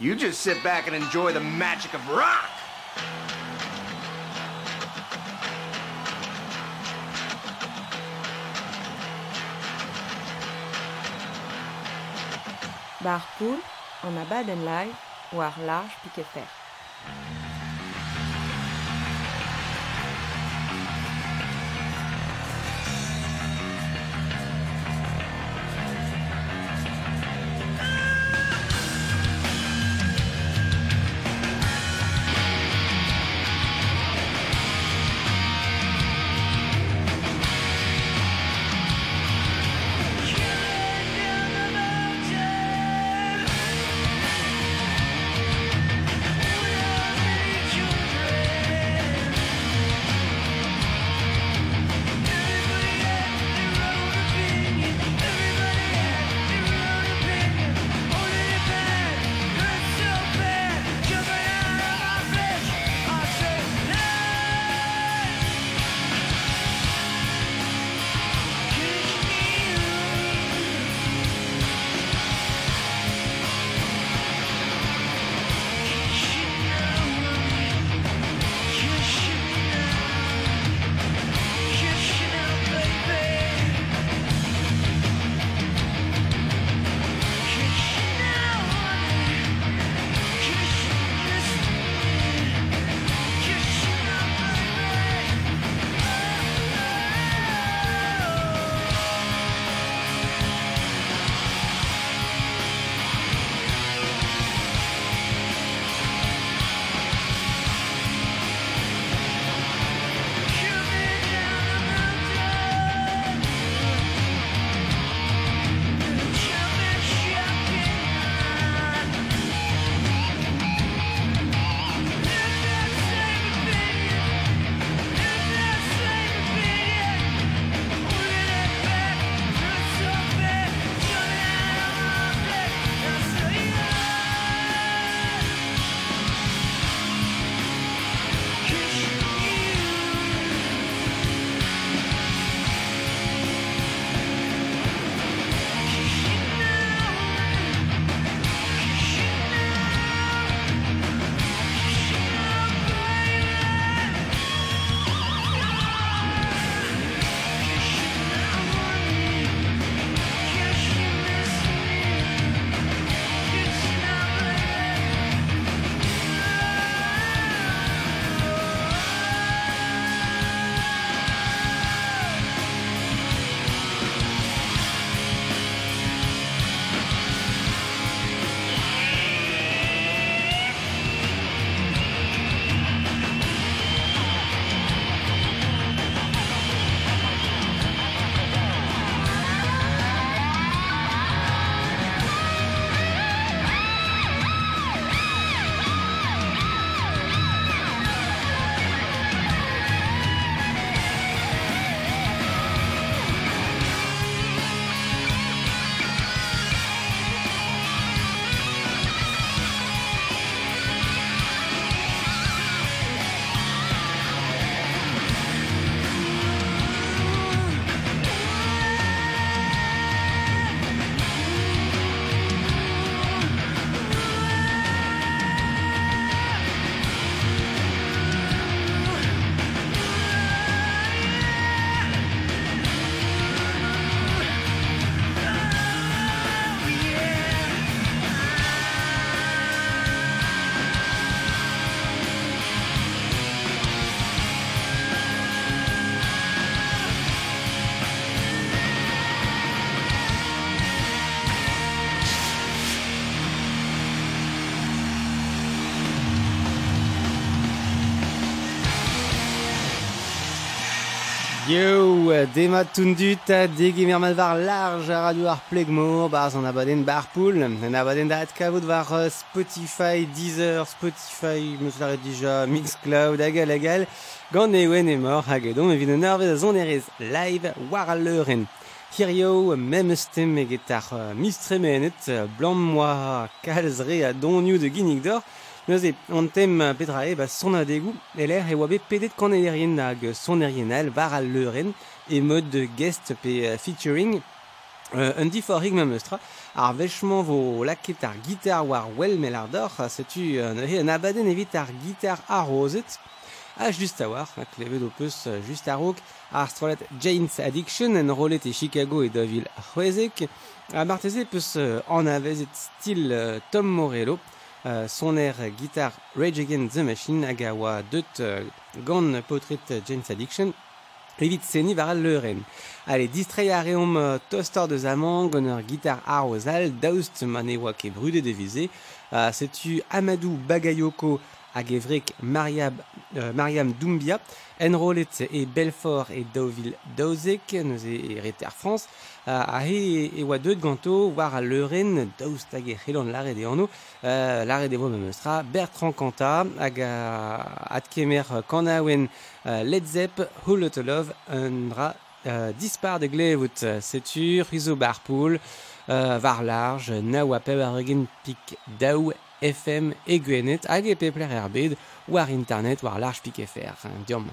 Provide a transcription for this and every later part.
You just sit back and enjoy the magic of rock. Barpool, en a baden live, ou ar large piquet fer. Dema tundut a degemer mal var large a radio ar plegmor barz an abaden bar poul. An abaden da at kavout var Spotify, Deezer, Spotify, meus la redija, Mixcloud, agal agal. Gant e oen e mor hag edon evit an arvez a zon erez live war a leuren. Kirio, mem stem eget ar mistremenet, blan moa kalzre a donioù de ginnig d'or. Neuze, an tem petra e, ba son adegou, eler e oa bet pedet kan erien hag son erienal var al leuren. e mod de guest pe featuring euh, un di forig ma meustra. Ar vechement vo laket ar guitar war well melardor setu euh, an abaden evit ar guitar arrozet a just a war a klevet o peus just a rok ar strolet Jane's Addiction en rolet e Chicago e davil c'hwezek. A marteze peus euh, an avezet stil uh, Tom Morello Uh, son air guitar Rage Against the Machine hag a oa deut gant potret Jane's Addiction. Evit seni var al leuren. Allez, distray a reom uh, toster de zaman gant ur gitar ar ozal daoust man e oa ket brudet de vize. Uh, Setu Amadou Bagayoko hag evrek Mariab, euh, Mariam Doumbia, enrolet e Belfort e Dauville daozek, neus e, e Reter France, a, a he e, e oa deut ganto war a leuren daoust hag e c'hellan lare de anno, euh, lare de voa meustra Bertrand Kanta hag a adkemer kanaouen euh, Led Zepp, Hullet Love, un dra euh, dispar de glevout, setur, rizo barpoul, euh, var large, naoa peb ar pik daou FM e gwenet hag e pepler er war internet war large pik FR. Diom.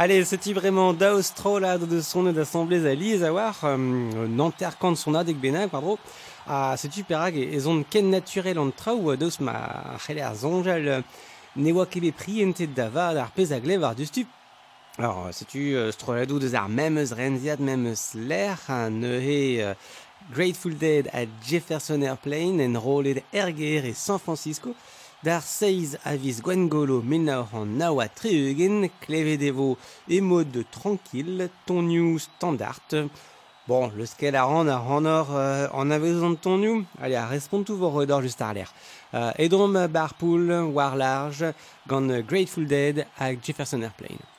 Allez, c'est vraiment d'Austrolad de son d'assemblée à l'Isawar, euh, n'enterquant son adek benak, pardon, à ce perag et zone ken naturel en trau, dos ma cheler zonjal, ne oa kebe priente dava ar pezaglev ar dustu. Alors, tu euh, stroladou deus ar memeus renziad, memeus l'air, ne euh, Grateful Dead à Jefferson Airplane en rolet erger et San Francisco, Dar seiz a viz Gwengolo menaor an naoa treugen, klevet evo emod tranquil, tonioù standart. Bon, le skel a ran a ran or euh, an avezon tonioù, ale a respontou vor odor just ar l'air. Euh, edrom bar poul, war large, gant Grateful Dead hag Jefferson Airplane.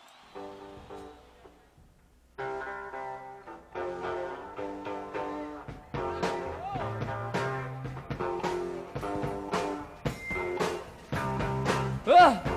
으!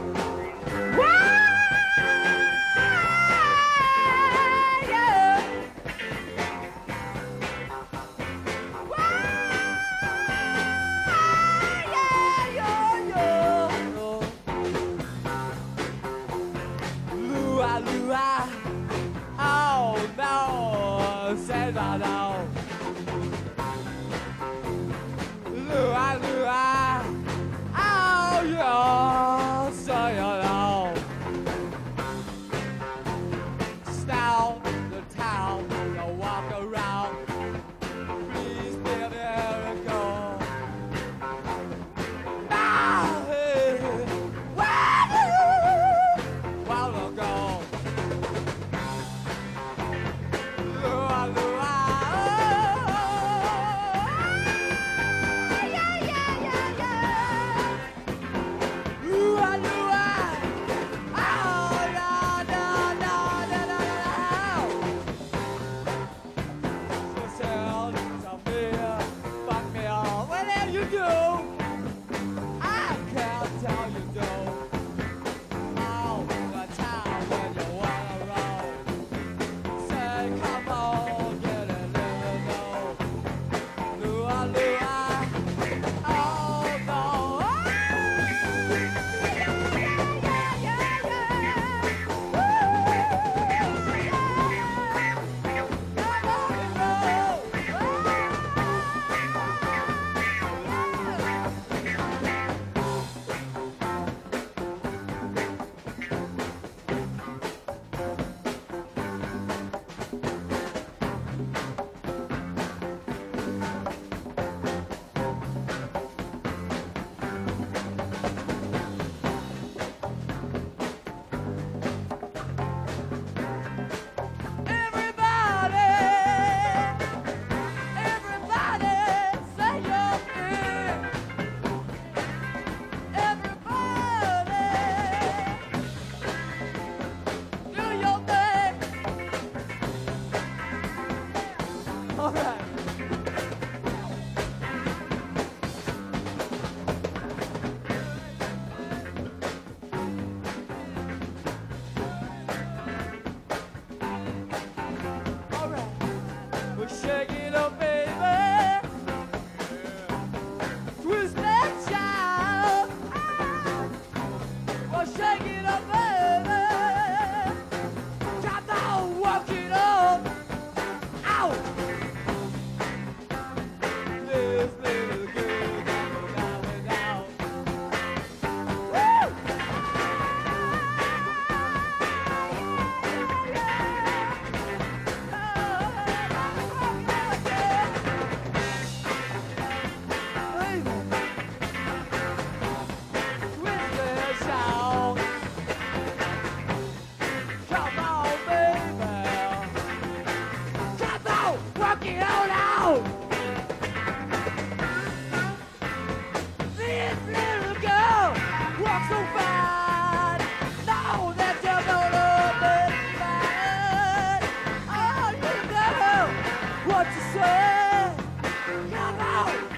Wow.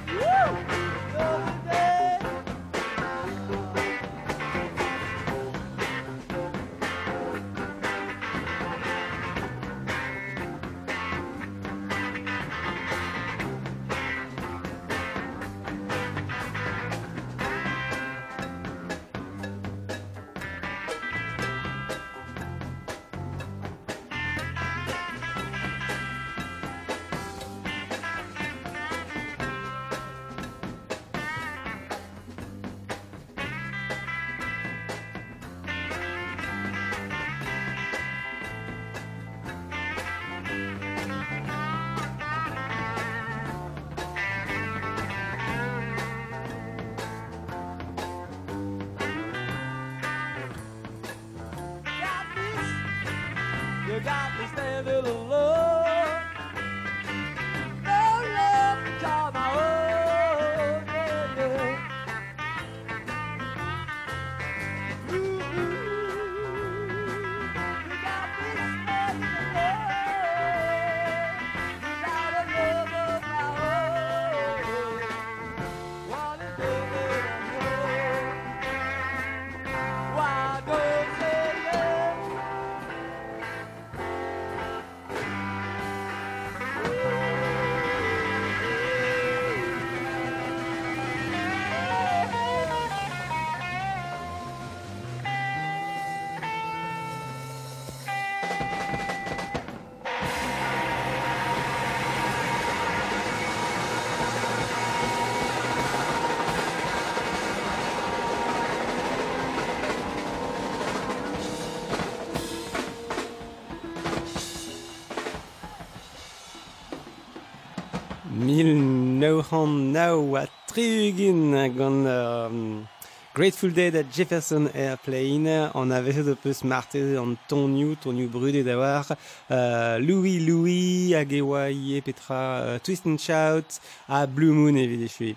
naouran Now a Trugin gant um, Grateful Dead at Jefferson Airplane an a de o peus martez an tonioù, tonioù brude da war uh, Louis Louis hag e oa ie petra uh, Twist and Shout a Blue Moon evit e chui.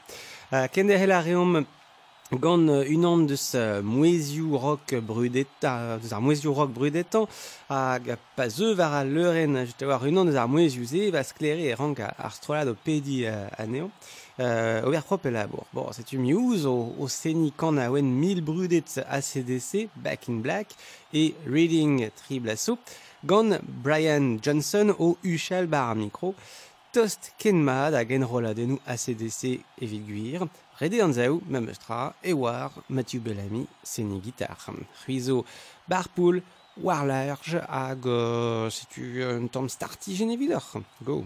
Uh, Kende hel a reom gant unan deus mouezioù rock brudeta, deus ar mouezioù rock brudetan, hag pa zeu var a leuren, jete war unan deus ar mouezioù ze, va sklere e rank ar strolad o pedi a neo, euh, ober prop e labour. Bon, setu miouz o, o seni kan a oen mil brudet ACDC, Back in Black, e Reading Triblasso, gant Brian Johnson o uchal bar micro, tost ken maad hag enroladennoù ACDC evit guir, rede an zaou, mem eustra, e war Mathieu Bellamy, seni gitar. Ruizo barpoul, war large hag uh, setu un tamm starti genevidor. Go!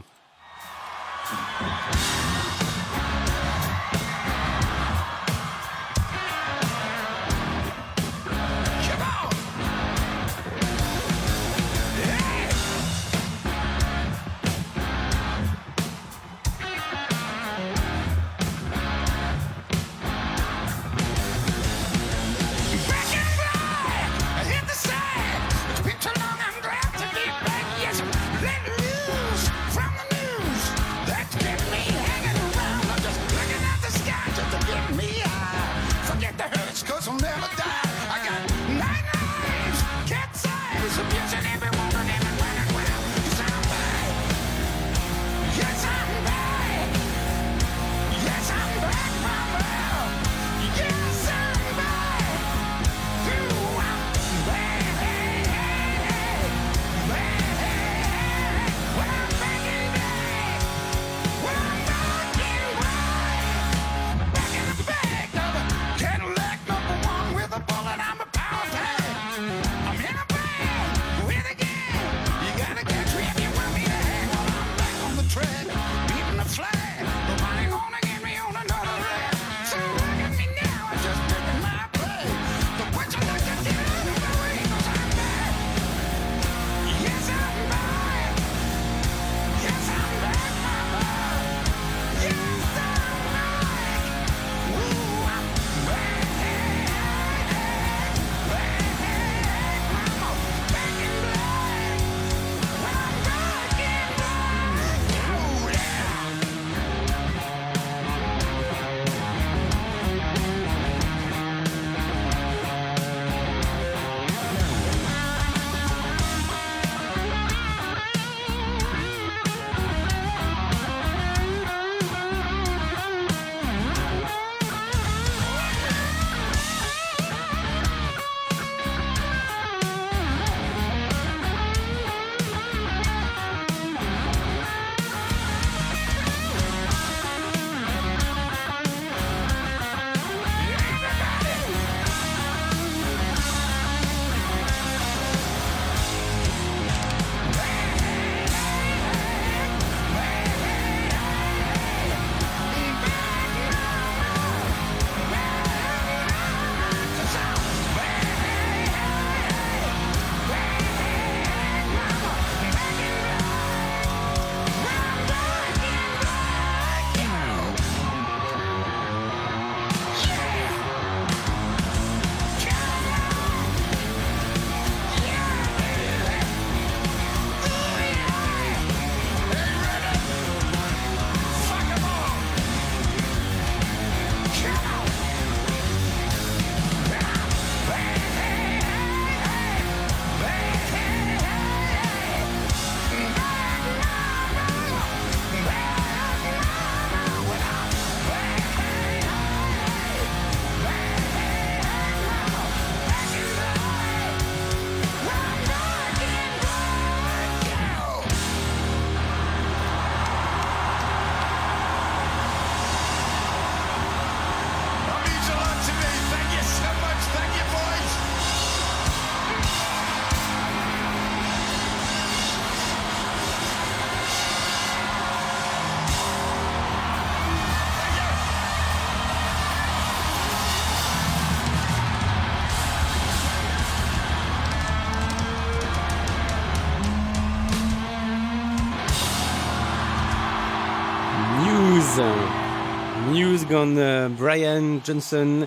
gant uh, Brian Johnson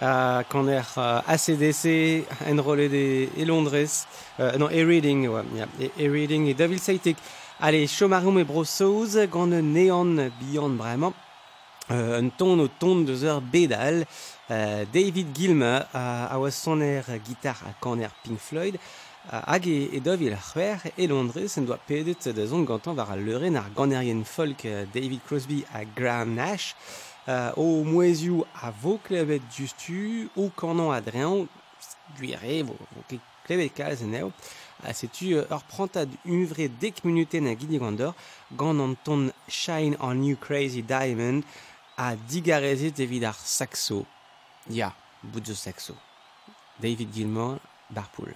uh, gant er uh, ACDC enrolet e, e Londres, uh, non, e Reading, ouais, yeah, e, Reading e David Saitik. Allez, chomaroum e brosoz gant un neon bihan bremañ. Euh, un ton o ton deus ur bedal euh, David Gilma a, a oa son er gitar a kan er Pink Floyd hag e, e dov il e Londres en doa pedet da zon gantan war a leuren ar ganerien folk David Crosby a Graham Nash euh, o moezioù a vo klevet justu o kanan adrean guire vo, vo klevet kalz en eo a setu euh, ur prantad unvre dek minuten a gidi gandor gant an ton Shine on You Crazy Diamond a digarezet evit saxo. Ya, bout zo saxo. David Gilmour, Barpool.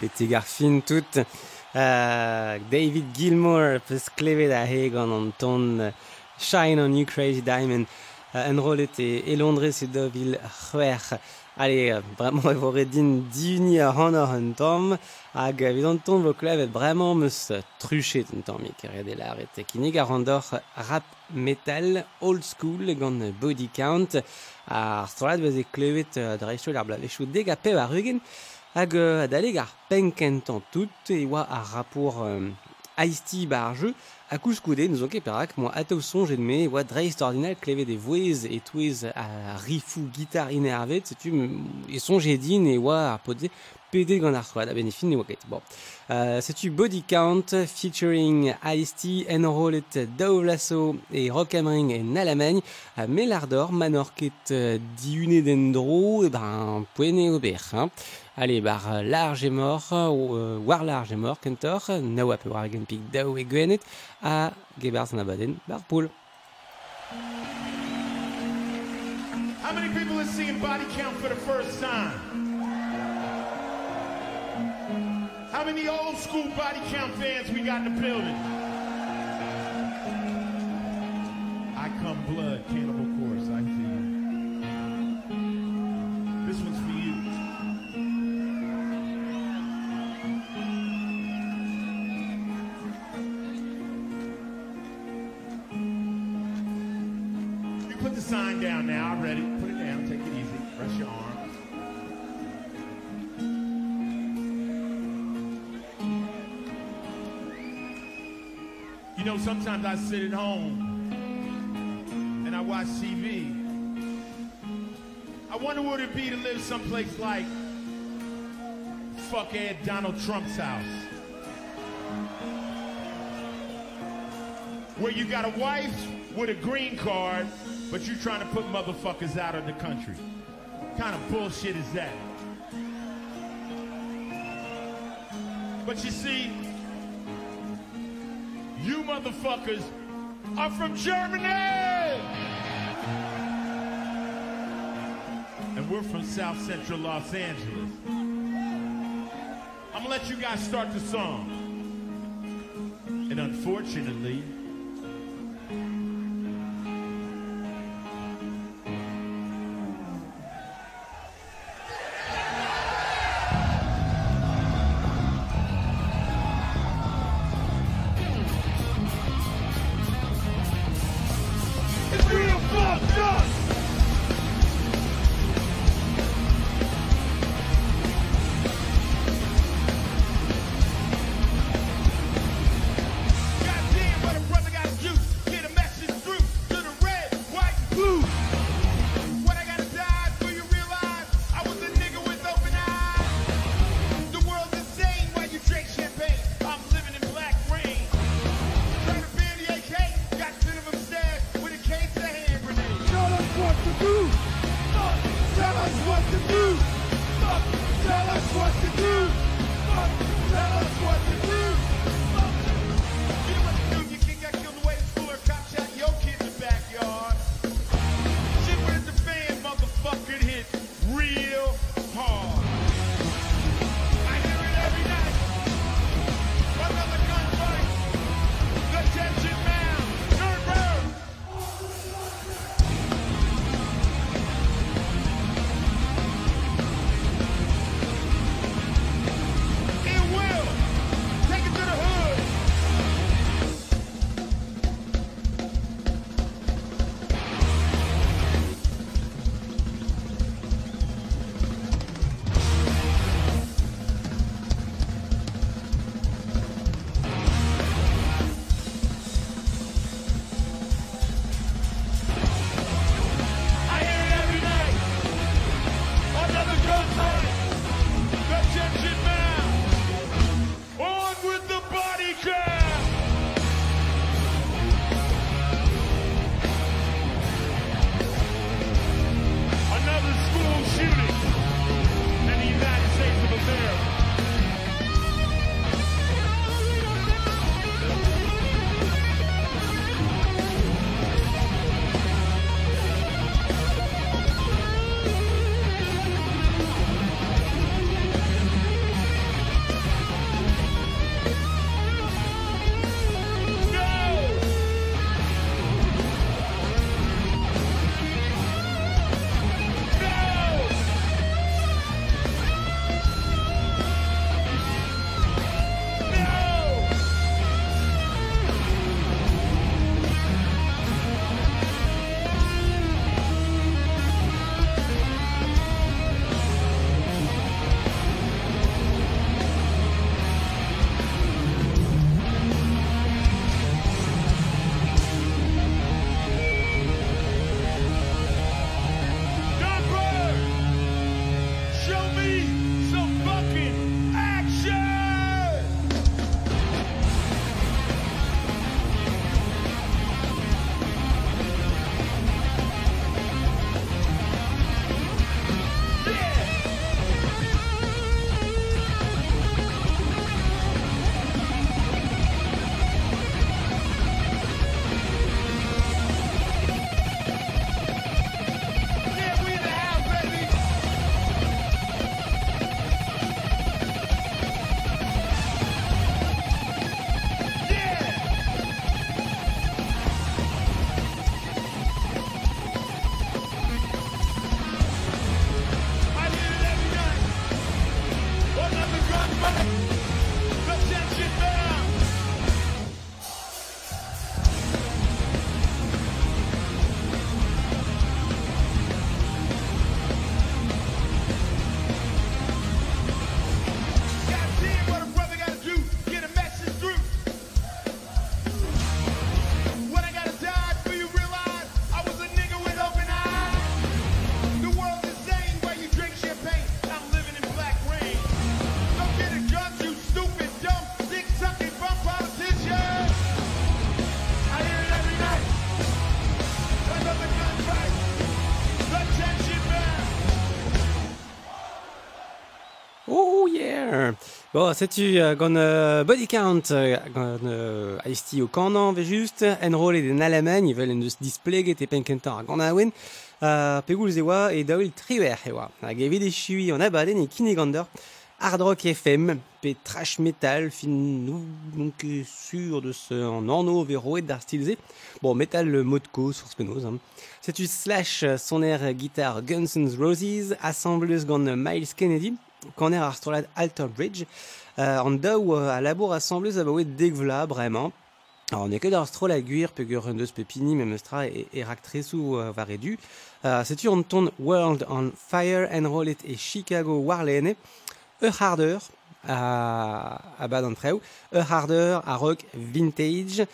Betty Garfin tout. Uh, David Gilmour peus klevet a hegan an ton Shine on you crazy diamond. Uh, en rolet e, e Londres se dovil c'hwer Allez, vraiment, e vore redin diuni a ran an tom, hag vid an ton vo klevet vraiment meus truchet an tom, ik redel ar e tekinig ar an dor rap metal, old school, gant body count, ar strad vez e klevet uh, dreistol ar blavechou deg a pev ar rugen, hag adaleg ar penkentan tout e oa ar rapport um, Ice-T bar jeu, a kouskoude nous onke perak, moi ataou sonjet me, oa dreist ordinal klevet e voez et touez a rifou gitar inervet, setu e sonjet din e oa ar podze ar soad, a benefin oa ket. Bon. Uh, setu Body Count featuring Ice-T en rolet Dove Lasso e Rock am Ring en Allemagne, a melardor manorket uh, diune dendro, e ben poene ober, hein. Allez, bar euh, large et mort, euh, war large et mort, kentor, na oa pe war gen pik daou e gwenet, a gebar san abaden bar poul. How many people body count for the first time? How many old school body count fans we got in the building? I come blood, cannibal You know, sometimes I sit at home and I watch TV. I wonder what it'd be to live someplace like fuck Ed Donald Trump's house. Where you got a wife with a green card, but you trying to put motherfuckers out of the country. kind of bullshit is that? But you see, motherfuckers are from Germany! And we're from South Central Los Angeles. I'm gonna let you guys start the song. And unfortunately, Bon, sais-tu, euh, gant euh, body count, euh, gant euh, ice au canan, ve juste, enroll den ils veulent en deus displeget e penkentan a gant a oen, euh, pegoul ze oa e daoul triwer e oa. Hag evit e chui an abaden e kinegander, hard rock FM, pe trash metal, fin nou, donc euh, sur de ce en anno ve roet d'ar stilze. Bon, metal le modco sur spenoz, hein. Sais-tu slash euh, son air guitare Guns N' Roses, assembleuse gant euh, Miles Kennedy, quand er ar strolad Alter Bridge, euh, an daou euh, a labour assembleuse a baouet degvla, bremañ. Alors, on est que dans strol a guir, pegur un deus pepini, même stra et, et rak tresou euh, va redu. Euh, sais-tu on ton World on Fire and Roll It et Chicago Warlene, e harder, a, a bad harder a rock vintage,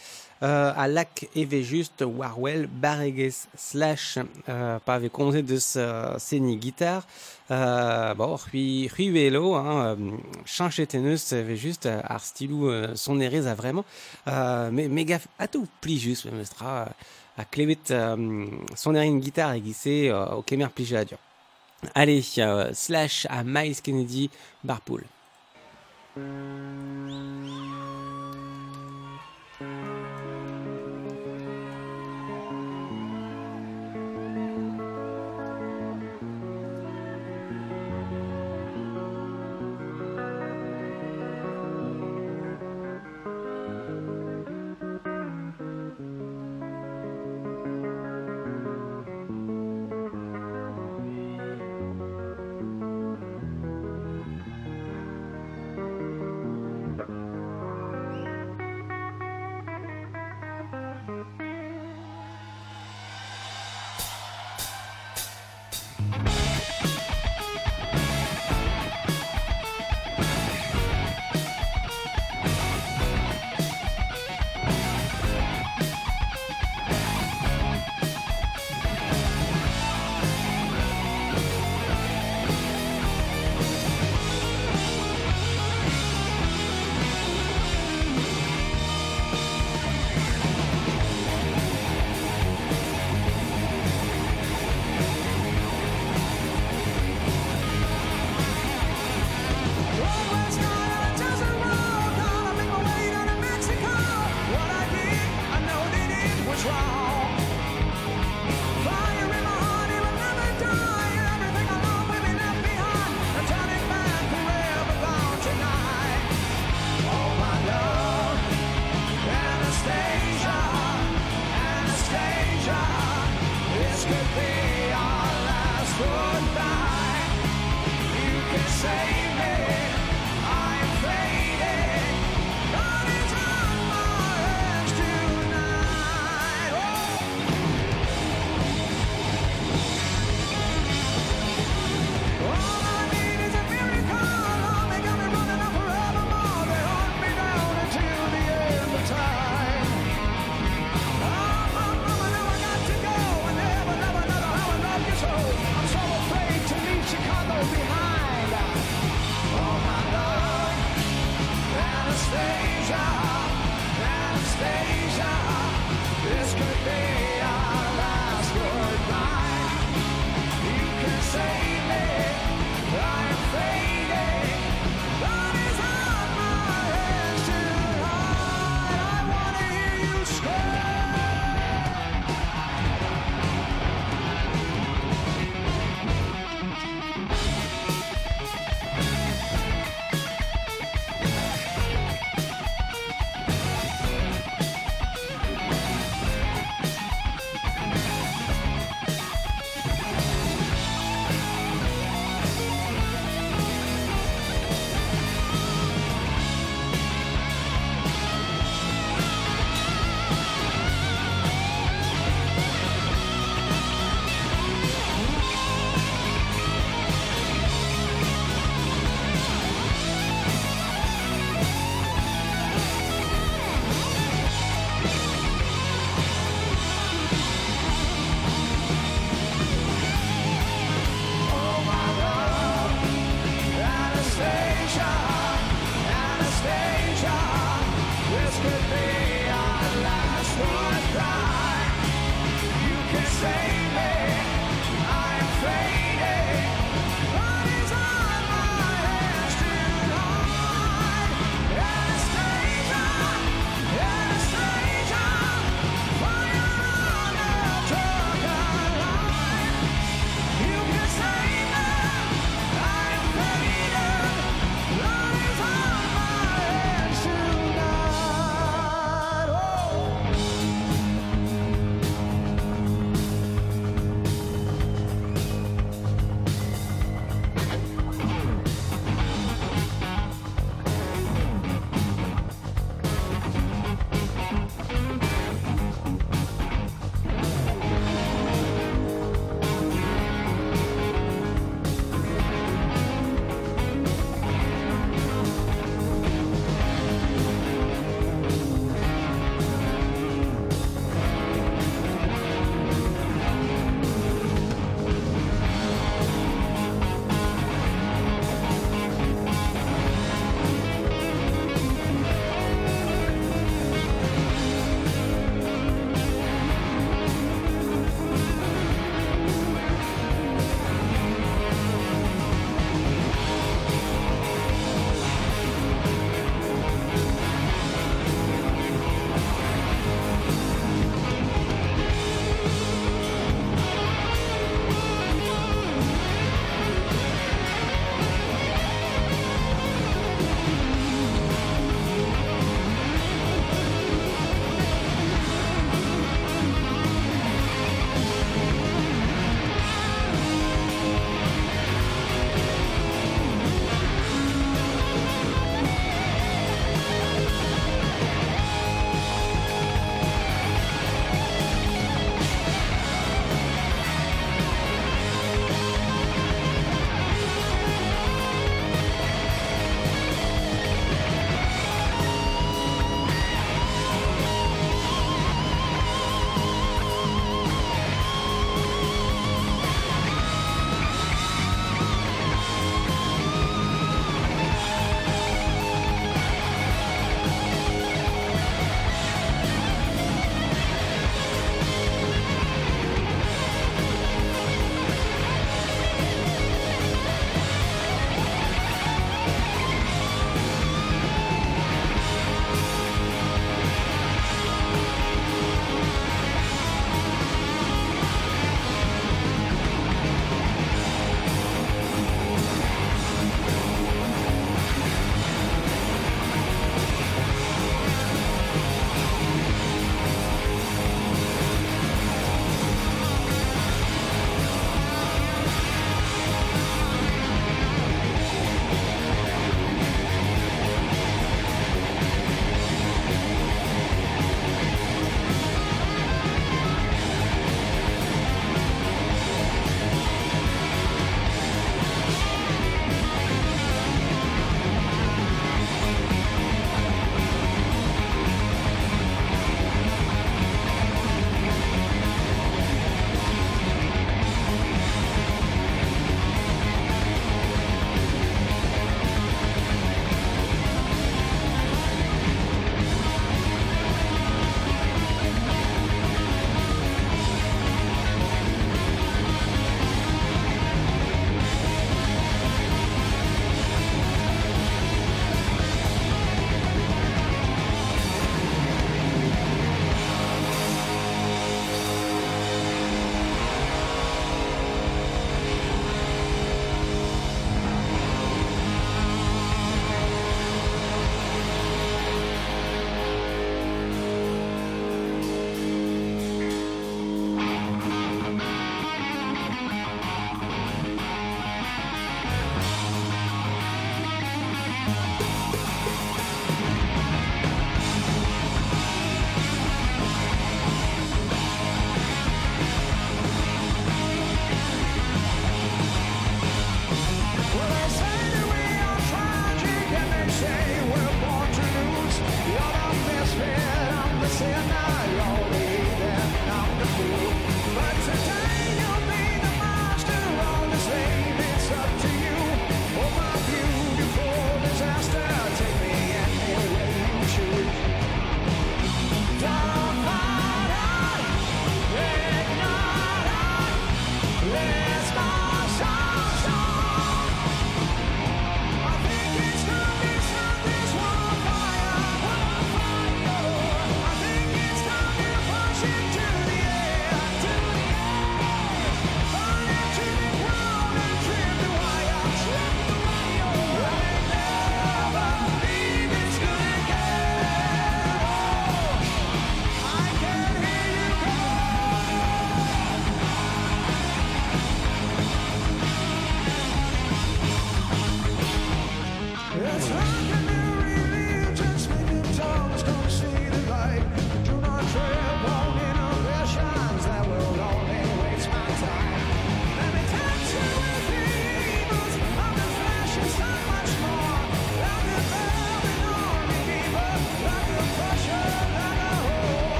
a lac just warwell bareges slash euh, pa ave konzet deus euh, seni guitar euh, bon hui hui velo hein, euh, chanchet en eus eve just euh, ar stilou euh, son a vraiment. Euh, mais méga a tout pli just me stra euh, a klevet euh, son erin guitar e gisse euh, o kemer plije a dur allez slash à Miles Kennedy Barpool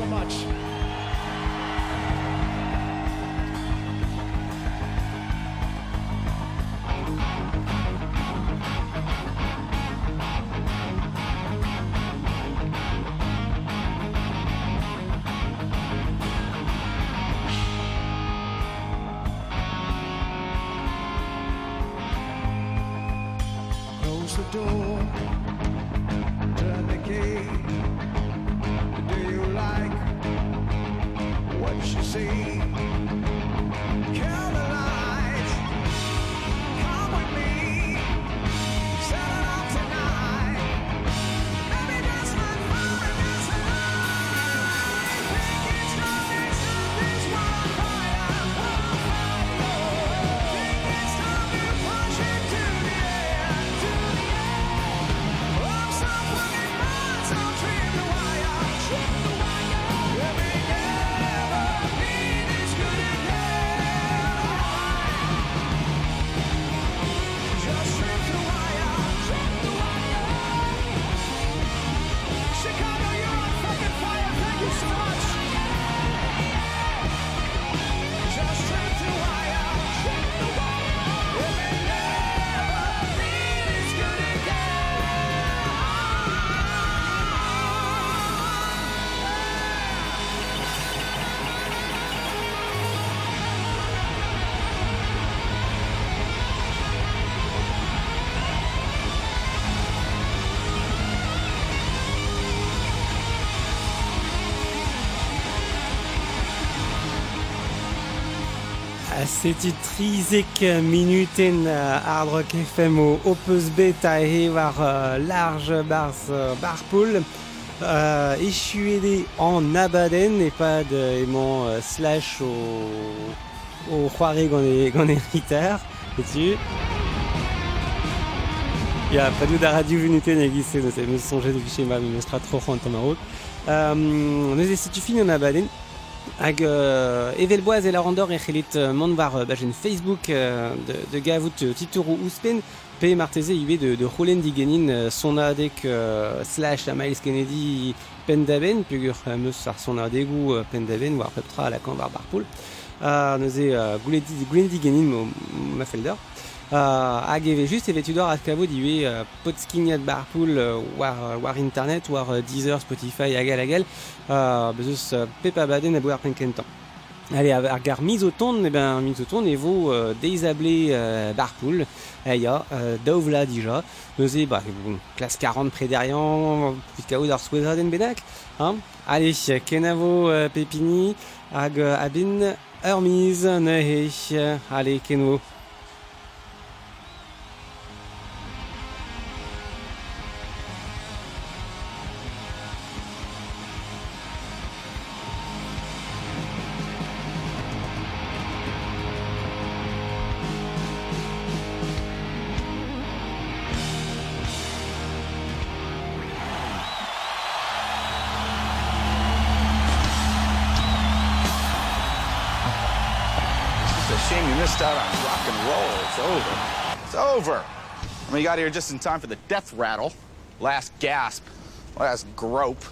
So much. C'était trizek minuten euh, hard rock FM au Opus Beta et war euh, large bars euh, barpool. Euh, échuédé en abaden et pas de aimant slash au au croiré gant e gant e ritter dessus. Ya, pas da radio vunuten egise, ne sais, me songe de schéma, mais me sera trop en route. Euh, nous est fin en abaden. Hag euh, evelboaz e la randor e c'hellit euh, mont war euh, Facebook euh, de, de gavout euh, titourou ouspen pe marteze de, de digenin euh, sonadek euh, slash a Miles Kennedy pendaben pugur meus ar sonadegou euh, pendaben war peptra a la kan war barpoul euh, neuze euh, goulet digenin ma felder hag eve just evet tudor at kavod iwe euh, potskignat barpoul euh, war, war internet war euh, Deezer, Spotify agal agal euh, bezeus euh, pep abaden a penkentan. Allez, ar gar mis au ton, eh ben, mis au ton, e vo euh, deizablé euh, barpoul, eh ya, euh, daouvla dija, neuze, bah, bon, classe 40 près derrière, put kao d'ar souezaden bedak, hein Allez, kenavo euh, pepini, hag euh, abin ur miz, nehe, allez, kenvo. Got here just in time for the death rattle. Last gasp. Last grope.